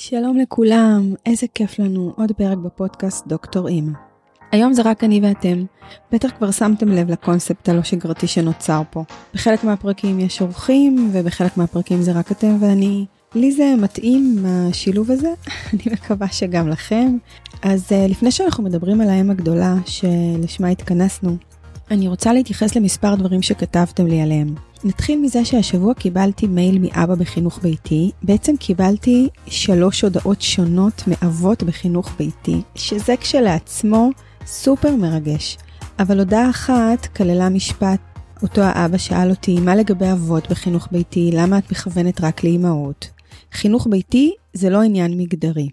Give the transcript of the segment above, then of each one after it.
שלום לכולם, איזה כיף לנו, עוד פרק בפודקאסט דוקטור אימא. היום זה רק אני ואתם, בטח כבר שמתם לב לקונספט הלא שגרתי שנוצר פה. בחלק מהפרקים יש אורחים, ובחלק מהפרקים זה רק אתם ואני. לי זה מתאים, השילוב הזה, אני מקווה שגם לכם. אז uh, לפני שאנחנו מדברים על האם הגדולה שלשמה התכנסנו, אני רוצה להתייחס למספר דברים שכתבתם לי עליהם. נתחיל מזה שהשבוע קיבלתי מייל מאבא בחינוך ביתי. בעצם קיבלתי שלוש הודעות שונות מאבות בחינוך ביתי, שזה כשלעצמו סופר מרגש. אבל הודעה אחת כללה משפט, אותו האבא שאל אותי, מה לגבי אבות בחינוך ביתי? למה את מכוונת רק לאימהות? חינוך ביתי זה לא עניין מגדרי.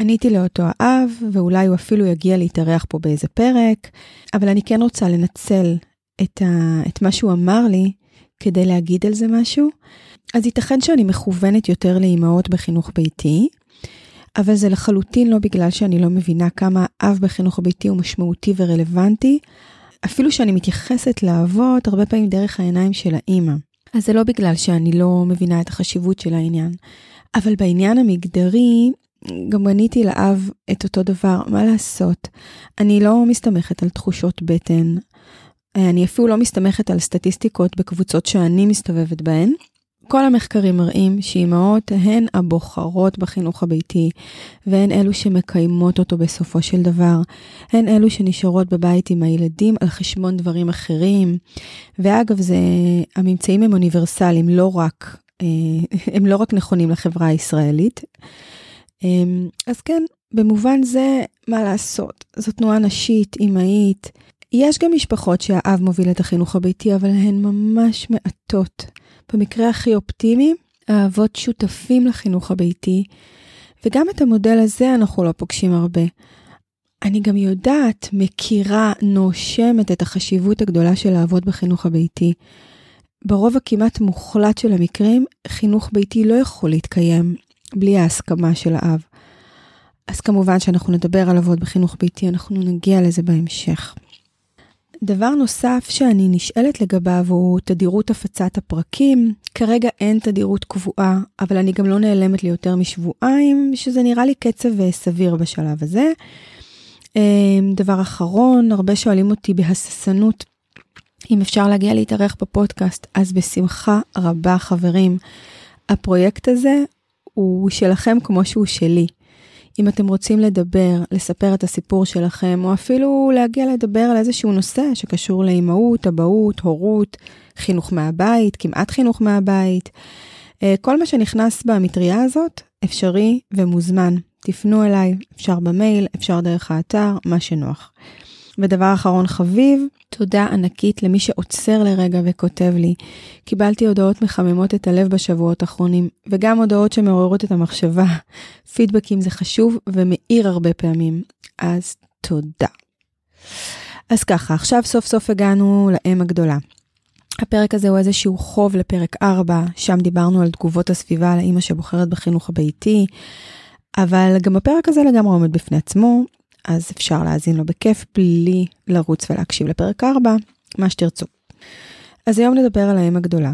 עניתי לאותו האב, ואולי הוא אפילו יגיע להתארח פה באיזה פרק, אבל אני כן רוצה לנצל את, ה, את מה שהוא אמר לי כדי להגיד על זה משהו. אז ייתכן שאני מכוונת יותר לאימהות בחינוך ביתי, אבל זה לחלוטין לא בגלל שאני לא מבינה כמה אב בחינוך ביתי הוא משמעותי ורלוונטי, אפילו שאני מתייחסת לאבות הרבה פעמים דרך העיניים של האימא. אז זה לא בגלל שאני לא מבינה את החשיבות של העניין. אבל בעניין המגדרי, גם בניתי לאב את אותו דבר, מה לעשות? אני לא מסתמכת על תחושות בטן, אני אפילו לא מסתמכת על סטטיסטיקות בקבוצות שאני מסתובבת בהן. כל המחקרים מראים שאימהות הן הבוחרות בחינוך הביתי, והן אלו שמקיימות אותו בסופו של דבר. הן אלו שנשארות בבית עם הילדים על חשבון דברים אחרים. ואגב, זה, הממצאים הם אוניברסליים, לא רק, אה, הם לא רק נכונים לחברה הישראלית. אמ, אז כן, במובן זה, מה לעשות? זו תנועה נשית, אימהית. יש גם משפחות שהאב מוביל את החינוך הביתי, אבל הן ממש מעטות. במקרה הכי אופטימי, האבות שותפים לחינוך הביתי, וגם את המודל הזה אנחנו לא פוגשים הרבה. אני גם יודעת, מכירה, נושמת את החשיבות הגדולה של האבות בחינוך הביתי. ברוב הכמעט מוחלט של המקרים, חינוך ביתי לא יכול להתקיים בלי ההסכמה של האב. אז כמובן שאנחנו נדבר על אבות בחינוך ביתי, אנחנו נגיע לזה בהמשך. דבר נוסף שאני נשאלת לגביו הוא תדירות הפצת הפרקים. כרגע אין תדירות קבועה, אבל אני גם לא נעלמת ליותר משבועיים, שזה נראה לי קצב סביר בשלב הזה. אמ, דבר אחרון, הרבה שואלים אותי בהססנות אם אפשר להגיע להתארח בפודקאסט, אז בשמחה רבה חברים. הפרויקט הזה הוא שלכם כמו שהוא שלי. אם אתם רוצים לדבר, לספר את הסיפור שלכם, או אפילו להגיע לדבר על איזשהו נושא שקשור לאימהות, אבהות, הורות, חינוך מהבית, כמעט חינוך מהבית, אה, כל מה שנכנס במטריה הזאת אפשרי ומוזמן. תפנו אליי, אפשר במייל, אפשר דרך האתר, מה שנוח. ודבר אחרון חביב, תודה ענקית למי שעוצר לרגע וכותב לי. קיבלתי הודעות מחממות את הלב בשבועות האחרונים, וגם הודעות שמעוררות את המחשבה. פידבקים זה חשוב ומאיר הרבה פעמים, אז תודה. אז ככה, עכשיו סוף סוף הגענו לאם הגדולה. הפרק הזה הוא איזשהו חוב לפרק 4, שם דיברנו על תגובות הסביבה לאימא שבוחרת בחינוך הביתי, אבל גם הפרק הזה לגמרי עומד בפני עצמו, אז אפשר להאזין לו בכיף בלי לרוץ ולהקשיב לפרק 4, מה שתרצו. אז היום נדבר על האם הגדולה.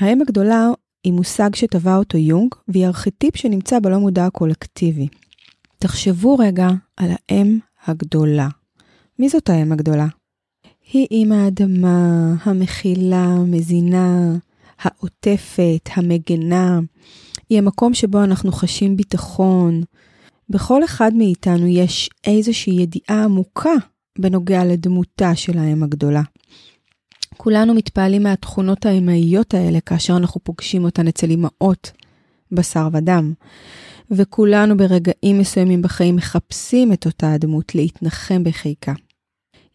האם הגדולה היא מושג שטבע אותו יונג, והיא ארכיטיפ שנמצא בלא מודע הקולקטיבי. תחשבו רגע על האם הגדולה. מי זאת האם הגדולה? היא אימא האדמה, המכילה, המזינה, העוטפת, המגנה. היא המקום שבו אנחנו חשים ביטחון, בכל אחד מאיתנו יש איזושהי ידיעה עמוקה בנוגע לדמותה של האם הגדולה. כולנו מתפעלים מהתכונות האמהיות האלה כאשר אנחנו פוגשים אותן אצל אמהות בשר ודם. וכולנו ברגעים מסוימים בחיים מחפשים את אותה הדמות להתנחם בחיקה.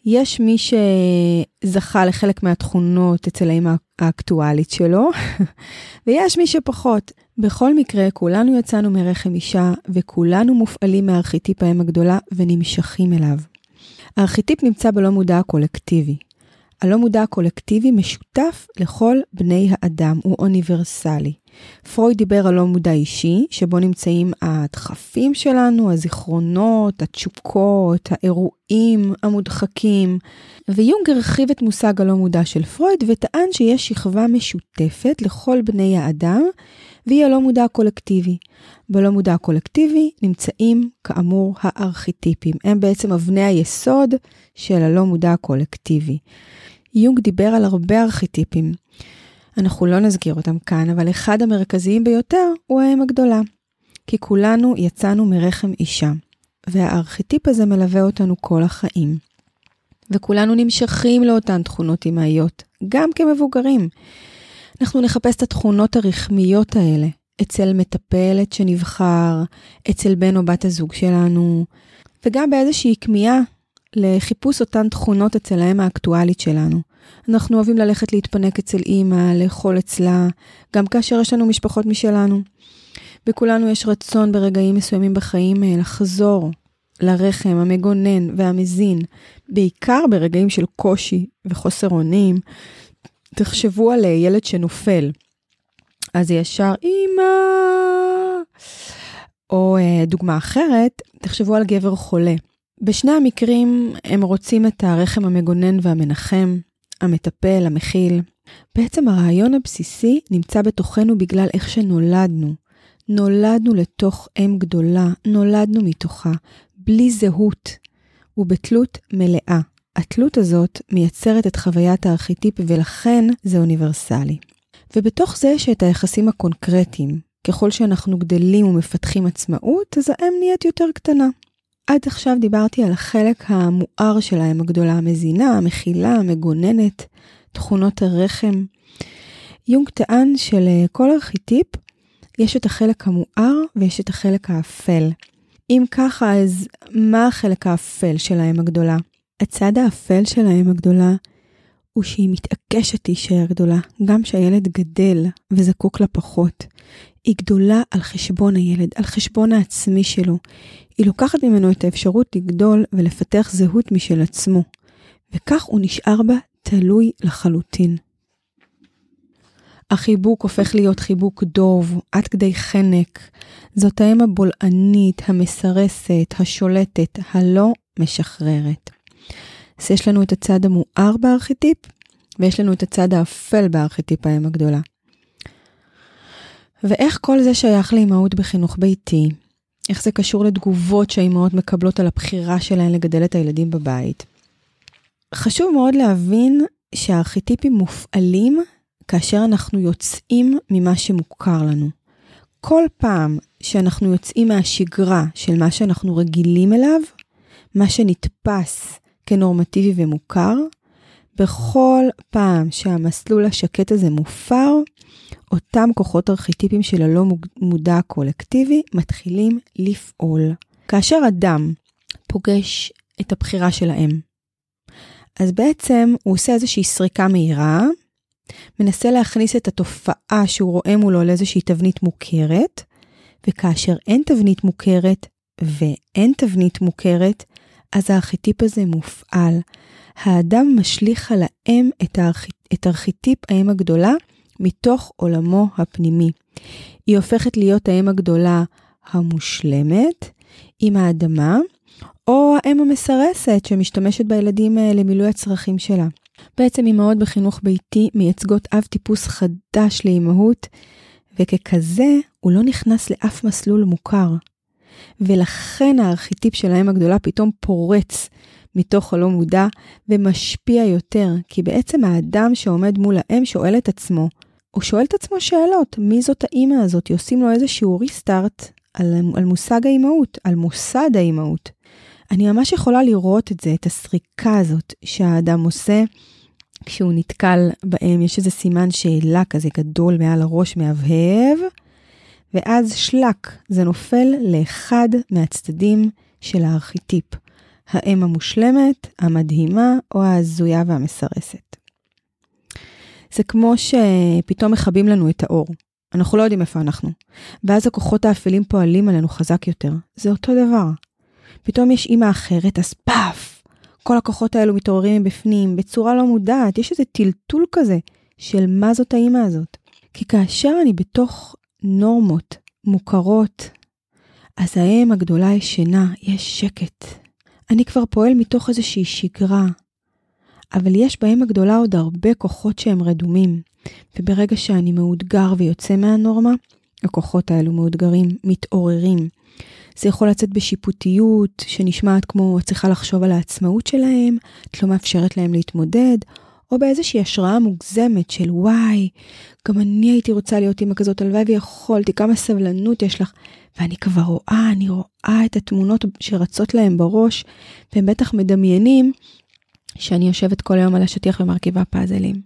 יש מי שזכה לחלק מהתכונות אצל האמא האקטואלית שלו, ויש מי שפחות. בכל מקרה, כולנו יצאנו מרחם אישה, וכולנו מופעלים מארכיטיפ האם הגדולה ונמשכים אליו. הארכיטיפ נמצא בלא מודע הקולקטיבי. הלא מודע הקולקטיבי משותף לכל בני האדם, הוא אוניברסלי. פרויד דיבר על לא מודע אישי, שבו נמצאים הדחפים שלנו, הזיכרונות, התשוקות, האירועים המודחקים, ויונג הרחיב את מושג הלא מודע של פרויד וטען שיש שכבה משותפת לכל בני האדם, והיא הלא מודע הקולקטיבי. בלא מודע הקולקטיבי נמצאים, כאמור, הארכיטיפים. הם בעצם אבני היסוד של הלא מודע הקולקטיבי. יונג דיבר על הרבה ארכיטיפים. אנחנו לא נזכיר אותם כאן, אבל אחד המרכזיים ביותר הוא האם הגדולה. כי כולנו יצאנו מרחם אישה, והארכיטיפ הזה מלווה אותנו כל החיים. וכולנו נמשכים לאותן תכונות אמהיות, גם כמבוגרים. אנחנו נחפש את התכונות הרחמיות האלה אצל מטפלת שנבחר, אצל בן או בת הזוג שלנו, וגם באיזושהי כמיהה לחיפוש אותן תכונות אצל האם האקטואלית שלנו. אנחנו אוהבים ללכת להתפנק אצל אימא, לאכול אצלה, גם כאשר יש לנו משפחות משלנו. בכולנו יש רצון ברגעים מסוימים בחיים אה, לחזור לרחם המגונן והמזין, בעיקר ברגעים של קושי וחוסר אונים. תחשבו על אה, ילד שנופל, אז ישר אימא. או אה, דוגמה אחרת, תחשבו על גבר חולה. בשני המקרים הם רוצים את הרחם המגונן והמנחם, המטפל, המכיל. בעצם הרעיון הבסיסי נמצא בתוכנו בגלל איך שנולדנו. נולדנו לתוך אם גדולה, נולדנו מתוכה, בלי זהות ובתלות מלאה. התלות הזאת מייצרת את חוויית הארכיטיפ ולכן זה אוניברסלי. ובתוך זה יש את היחסים הקונקרטיים. ככל שאנחנו גדלים ומפתחים עצמאות, אז האם נהיית יותר קטנה. עד עכשיו דיברתי על החלק המואר של האם הגדולה, המזינה, המכילה, המגוננת, תכונות הרחם. יונג טען שלכל ארכיטיפ יש את החלק המואר ויש את החלק האפל. אם ככה, אז מה החלק האפל של האם הגדולה? הצד האפל של האם הגדולה הוא שהיא מתעקשת להישאר גדולה, גם שהילד גדל וזקוק לה פחות. היא גדולה על חשבון הילד, על חשבון העצמי שלו. היא לוקחת ממנו את האפשרות לגדול ולפתח זהות משל עצמו, וכך הוא נשאר בה תלוי לחלוטין. החיבוק הופך להיות חיבוק דוב, עד כדי חנק. זאת האם הבולענית, המסרסת, השולטת, הלא משחררת. אז יש לנו את הצד המואר בארכיטיפ, ויש לנו את הצד האפל בארכיטיפ האם הגדולה. ואיך כל זה שייך לאימהות בחינוך ביתי? איך זה קשור לתגובות שהאימהות מקבלות על הבחירה שלהן לגדל את הילדים בבית? חשוב מאוד להבין שהארכיטיפים מופעלים כאשר אנחנו יוצאים ממה שמוכר לנו. כל פעם שאנחנו יוצאים מהשגרה של מה שאנחנו רגילים אליו, מה שנתפס כנורמטיבי ומוכר, בכל פעם שהמסלול השקט הזה מופר, אותם כוחות ארכיטיפיים של הלא מודע הקולקטיבי מתחילים לפעול. כאשר אדם פוגש את הבחירה של האם, אז בעצם הוא עושה איזושהי סריקה מהירה, מנסה להכניס את התופעה שהוא רואה מולו לאיזושהי תבנית מוכרת, וכאשר אין תבנית מוכרת ואין תבנית מוכרת, אז הארכיטיפ הזה מופעל. האדם משליך על האם את, הארכ... את ארכיטיפ האם הגדולה מתוך עולמו הפנימי. היא הופכת להיות האם הגדולה המושלמת עם האדמה, או האם המסרסת שמשתמשת בילדים למילוי הצרכים שלה. בעצם אמהות בחינוך ביתי מייצגות אב טיפוס חדש לאימהות, וככזה הוא לא נכנס לאף מסלול מוכר. ולכן הארכיטיפ של האם הגדולה פתאום פורץ מתוך הלא מודע ומשפיע יותר, כי בעצם האדם שעומד מול האם שואל את עצמו, הוא שואל את עצמו שאלות, מי זאת האימא הזאת? עושים לו איזשהו ריסטארט על, על מושג האימהות, על מוסד האימהות. אני ממש יכולה לראות את זה, את הסריקה הזאת שהאדם עושה כשהוא נתקל בהם, יש איזה סימן שאלה כזה גדול מעל הראש מהבהב, ואז שלק, זה נופל לאחד מהצדדים של הארכיטיפ, האם המושלמת, המדהימה או ההזויה והמסרסת. זה כמו שפתאום מכבים לנו את האור. אנחנו לא יודעים איפה אנחנו. ואז הכוחות האפלים פועלים עלינו חזק יותר. זה אותו דבר. פתאום יש אימא אחרת, אז פאף! כל הכוחות האלו מתעוררים מבפנים, בצורה לא מודעת, יש איזה טלטול כזה של מה זאת האימא הזאת. כי כאשר אני בתוך נורמות מוכרות, אז האם הגדולה ישנה, יש שקט. אני כבר פועל מתוך איזושהי שגרה, אבל יש בהם הגדולה עוד הרבה כוחות שהם רדומים, וברגע שאני מאותגר ויוצא מהנורמה, הכוחות האלו מאותגרים, מתעוררים. זה יכול לצאת בשיפוטיות, שנשמעת כמו את צריכה לחשוב על העצמאות שלהם, את לא מאפשרת להם להתמודד, או באיזושהי השראה מוגזמת של וואי, גם אני הייתי רוצה להיות אימא כזאת, הלוואי ויכולתי, כמה סבלנות יש לך. ואני כבר רואה, אני רואה את התמונות שרצות להם בראש, והם בטח מדמיינים שאני יושבת כל היום על השטיח ומרכיבה פאזלים.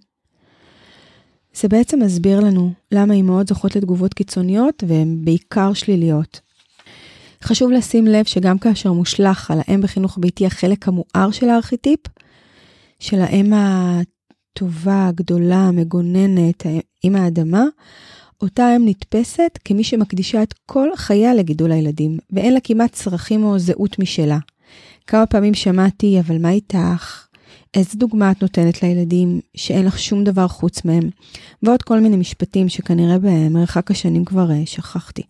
זה בעצם מסביר לנו למה אימהות זוכות לתגובות קיצוניות והן בעיקר שליליות. חשוב לשים לב שגם כאשר מושלך על האם בחינוך ביתי החלק המואר של הארכיטיפ, של האם הטובה, הגדולה, המגוננת, עם האדמה, אותה אם נתפסת כמי שמקדישה את כל חייה לגידול הילדים, ואין לה כמעט צרכים או זהות משלה. כמה פעמים שמעתי, אבל מה איתך? איזה דוגמה את נותנת לילדים שאין לך שום דבר חוץ מהם? ועוד כל מיני משפטים שכנראה במרחק השנים כבר אה, שכחתי.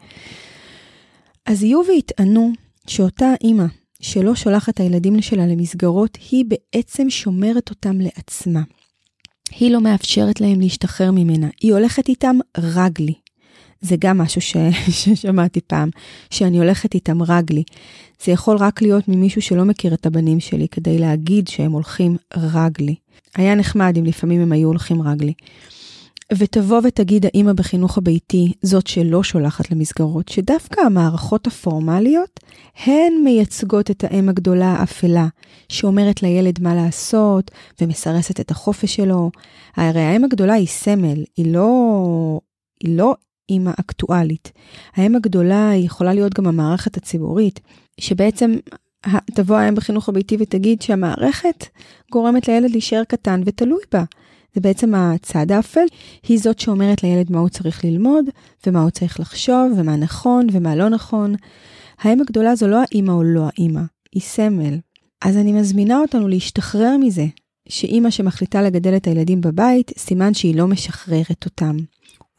אז יהיו ויטענו שאותה אימא שלא שולחת את הילדים שלה למסגרות, היא בעצם שומרת אותם לעצמה. היא לא מאפשרת להם להשתחרר ממנה, היא הולכת איתם רגלי. זה גם משהו ש... ששמעתי פעם, שאני הולכת איתם רגלי. זה יכול רק להיות ממישהו שלא מכיר את הבנים שלי כדי להגיד שהם הולכים רגלי. היה נחמד אם לפעמים הם היו הולכים רגלי. ותבוא ותגיד האימא בחינוך הביתי, זאת שלא שולחת למסגרות, שדווקא המערכות הפורמליות, הן מייצגות את האם הגדולה האפלה, שאומרת לילד מה לעשות, ומסרסת את החופש שלו. הרי האם הגדולה היא סמל, היא לא, היא לא אימא אקטואלית. האם הגדולה היא יכולה להיות גם המערכת הציבורית, שבעצם תבוא האם בחינוך הביתי ותגיד שהמערכת גורמת לילד להישאר קטן ותלוי בה. זה בעצם הצד האפל, היא זאת שאומרת לילד מה הוא צריך ללמוד, ומה הוא צריך לחשוב, ומה נכון ומה לא נכון. האם הגדולה זו לא האימא או לא האימא, היא סמל. אז אני מזמינה אותנו להשתחרר מזה, שאימא שמחליטה לגדל את הילדים בבית, סימן שהיא לא משחררת אותם.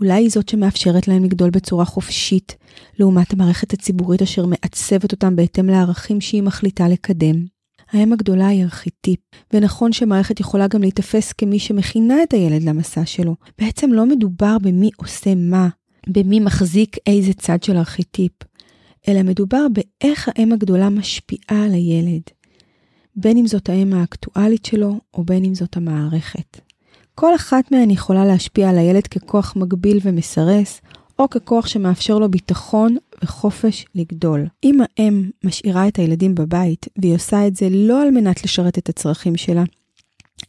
אולי היא זאת שמאפשרת להם לגדול בצורה חופשית, לעומת המערכת הציבורית אשר מעצבת אותם בהתאם לערכים שהיא מחליטה לקדם. האם הגדולה היא ארכיטיפ, ונכון שמערכת יכולה גם להיתפס כמי שמכינה את הילד למסע שלו. בעצם לא מדובר במי עושה מה, במי מחזיק איזה צד של ארכיטיפ, אלא מדובר באיך האם הגדולה משפיעה על הילד, בין אם זאת האם האקטואלית שלו, או בין אם זאת המערכת. כל אחת מהן יכולה להשפיע על הילד ככוח מגביל ומסרס, או ככוח שמאפשר לו ביטחון וחופש לגדול. אם האם משאירה את הילדים בבית, והיא עושה את זה לא על מנת לשרת את הצרכים שלה,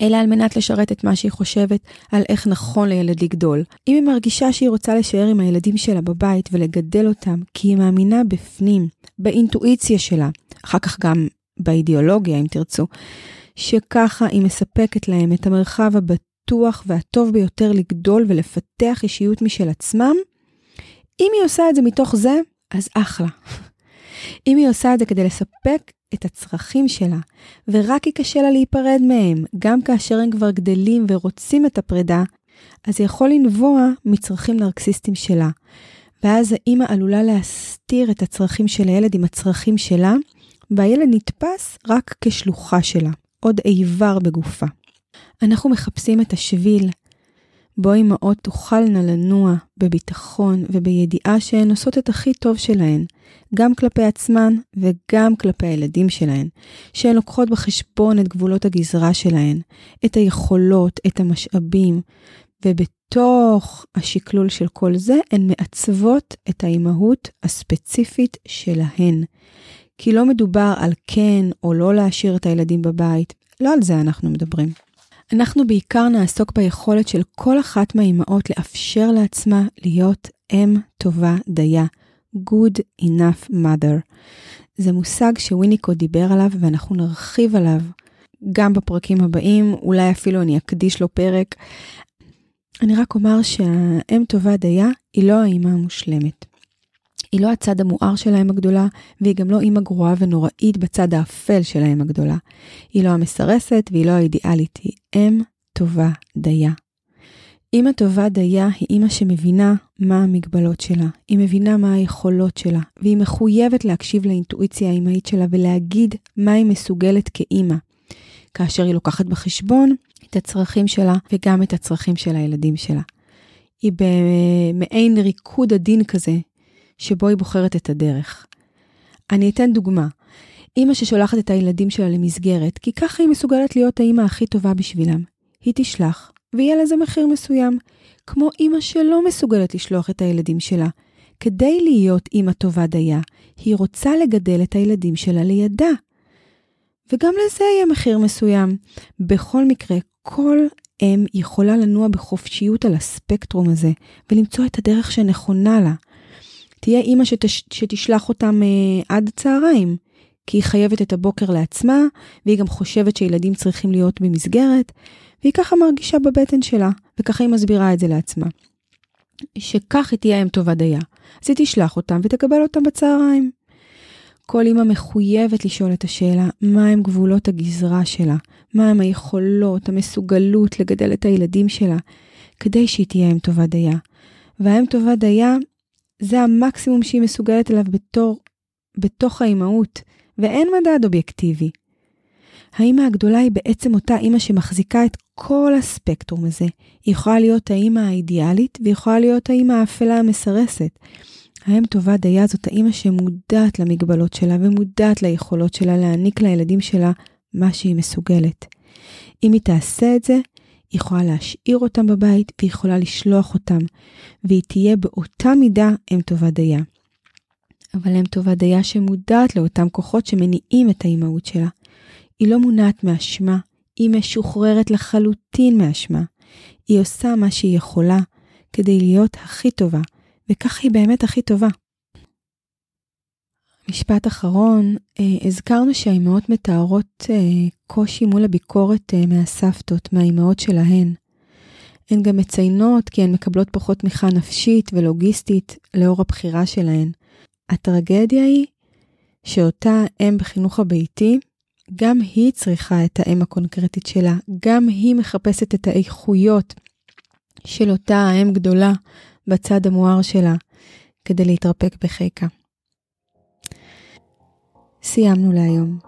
אלא על מנת לשרת את מה שהיא חושבת על איך נכון לילד לגדול. אם היא מרגישה שהיא רוצה להישאר עם הילדים שלה בבית ולגדל אותם, כי היא מאמינה בפנים, באינטואיציה שלה, אחר כך גם באידיאולוגיה אם תרצו, שככה היא מספקת להם את המרחב הבטוח והטוב ביותר לגדול ולפתח אישיות משל עצמם, אם היא עושה את זה מתוך זה, אז אחלה. אם היא עושה את זה כדי לספק את הצרכים שלה, ורק יקשה לה להיפרד מהם, גם כאשר הם כבר גדלים ורוצים את הפרידה, אז זה יכול לנבוע מצרכים נרקסיסטיים שלה. ואז האימא עלולה להסתיר את הצרכים של הילד עם הצרכים שלה, והילד נתפס רק כשלוחה שלה, עוד איבר בגופה. אנחנו מחפשים את השביל, בו אמהות תוכלנה לנוע בביטחון ובידיעה שהן עושות את הכי טוב שלהן, גם כלפי עצמן וגם כלפי הילדים שלהן, שהן לוקחות בחשבון את גבולות הגזרה שלהן, את היכולות, את המשאבים, ובתוך השקלול של כל זה, הן מעצבות את האימהות הספציפית שלהן. כי לא מדובר על כן או לא להשאיר את הילדים בבית, לא על זה אנחנו מדברים. אנחנו בעיקר נעסוק ביכולת של כל אחת מהאימהות לאפשר לעצמה להיות אם טובה דייה, good enough mother. זה מושג שוויניקו דיבר עליו ואנחנו נרחיב עליו גם בפרקים הבאים, אולי אפילו אני אקדיש לו פרק. אני רק אומר שהאם טובה דייה היא לא האימא המושלמת. היא לא הצד המואר של האם הגדולה, והיא גם לא אימא גרועה ונוראית בצד האפל של האם הגדולה. היא לא המסרסת והיא לא האידיאלית, היא אם טובה דייה. אימא טובה דייה היא אימא שמבינה מה המגבלות שלה, היא מבינה מה היכולות שלה, והיא מחויבת להקשיב לאינטואיציה האימהית שלה ולהגיד מה היא מסוגלת כאימא, כאשר היא לוקחת בחשבון את הצרכים שלה וגם את הצרכים של הילדים שלה. היא במעין ריקוד עדין כזה, שבו היא בוחרת את הדרך. אני אתן דוגמה. אימא ששולחת את הילדים שלה למסגרת, כי ככה היא מסוגלת להיות האימא הכי טובה בשבילם. היא תשלח, ויהיה לזה מחיר מסוים. כמו אימא שלא מסוגלת לשלוח את הילדים שלה. כדי להיות אימא טובה דייה, היא רוצה לגדל את הילדים שלה לידה. וגם לזה יהיה מחיר מסוים. בכל מקרה, כל אם יכולה לנוע בחופשיות על הספקטרום הזה, ולמצוא את הדרך שנכונה לה. תהיה אימא שתש, שתשלח אותם אה, עד צהריים, כי היא חייבת את הבוקר לעצמה, והיא גם חושבת שילדים צריכים להיות במסגרת, והיא ככה מרגישה בבטן שלה, וככה היא מסבירה את זה לעצמה. שכך היא תהיה אם טובה דייה. אז היא תשלח אותם ותקבל אותם בצהריים. כל אימא מחויבת לשאול את השאלה, מהם גבולות הגזרה שלה, מהם היכולות, המסוגלות לגדל את הילדים שלה, כדי שהיא תהיה אם טובה דייה. והאם טובה דייה, זה המקסימום שהיא מסוגלת אליו בתור, בתוך האימהות, ואין מדד אובייקטיבי. האימא הגדולה היא בעצם אותה אימא שמחזיקה את כל הספקטרום הזה. היא יכולה להיות האימא האידיאלית, והיא יכולה להיות האימא האפלה המסרסת. האם טובה דייה זאת האימא שמודעת למגבלות שלה ומודעת ליכולות שלה להעניק לילדים שלה מה שהיא מסוגלת. אם היא תעשה את זה, היא יכולה להשאיר אותם בבית והיא יכולה לשלוח אותם, והיא תהיה באותה מידה אם טובה דייה. אבל אם טובה דייה שמודעת לאותם כוחות שמניעים את האימהות שלה. היא לא מונעת מאשמה, היא משוחררת לחלוטין מאשמה. היא עושה מה שהיא יכולה כדי להיות הכי טובה, וכך היא באמת הכי טובה. משפט אחרון, אה, הזכרנו שהאימהות מתארות אה, קושי מול הביקורת אה, מהסבתות, מהאימהות שלהן. הן גם מציינות כי הן מקבלות פחות תמיכה נפשית ולוגיסטית לאור הבחירה שלהן. הטרגדיה היא שאותה אם בחינוך הביתי, גם היא צריכה את האם הקונקרטית שלה, גם היא מחפשת את האיכויות של אותה האם גדולה בצד המואר שלה, כדי להתרפק בחיקה. סיימנו להיום.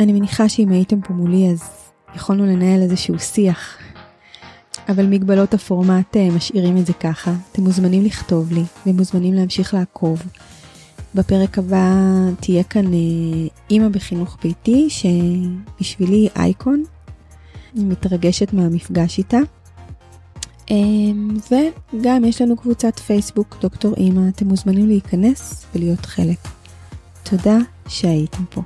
אני מניחה שאם הייתם פה מולי אז יכולנו לנהל איזשהו שיח, אבל מגבלות הפורמט אה, משאירים את זה ככה. אתם מוזמנים לכתוב לי ומוזמנים להמשיך לעקוב. בפרק הבא תהיה כאן אה, אימא בחינוך ביתי, שבשבילי היא אייקון. אני מתרגשת מהמפגש איתה. אמ, וגם יש לנו קבוצת פייסבוק, דוקטור אימא, אתם מוזמנים להיכנס ולהיות חלק. תודה שהייתם פה.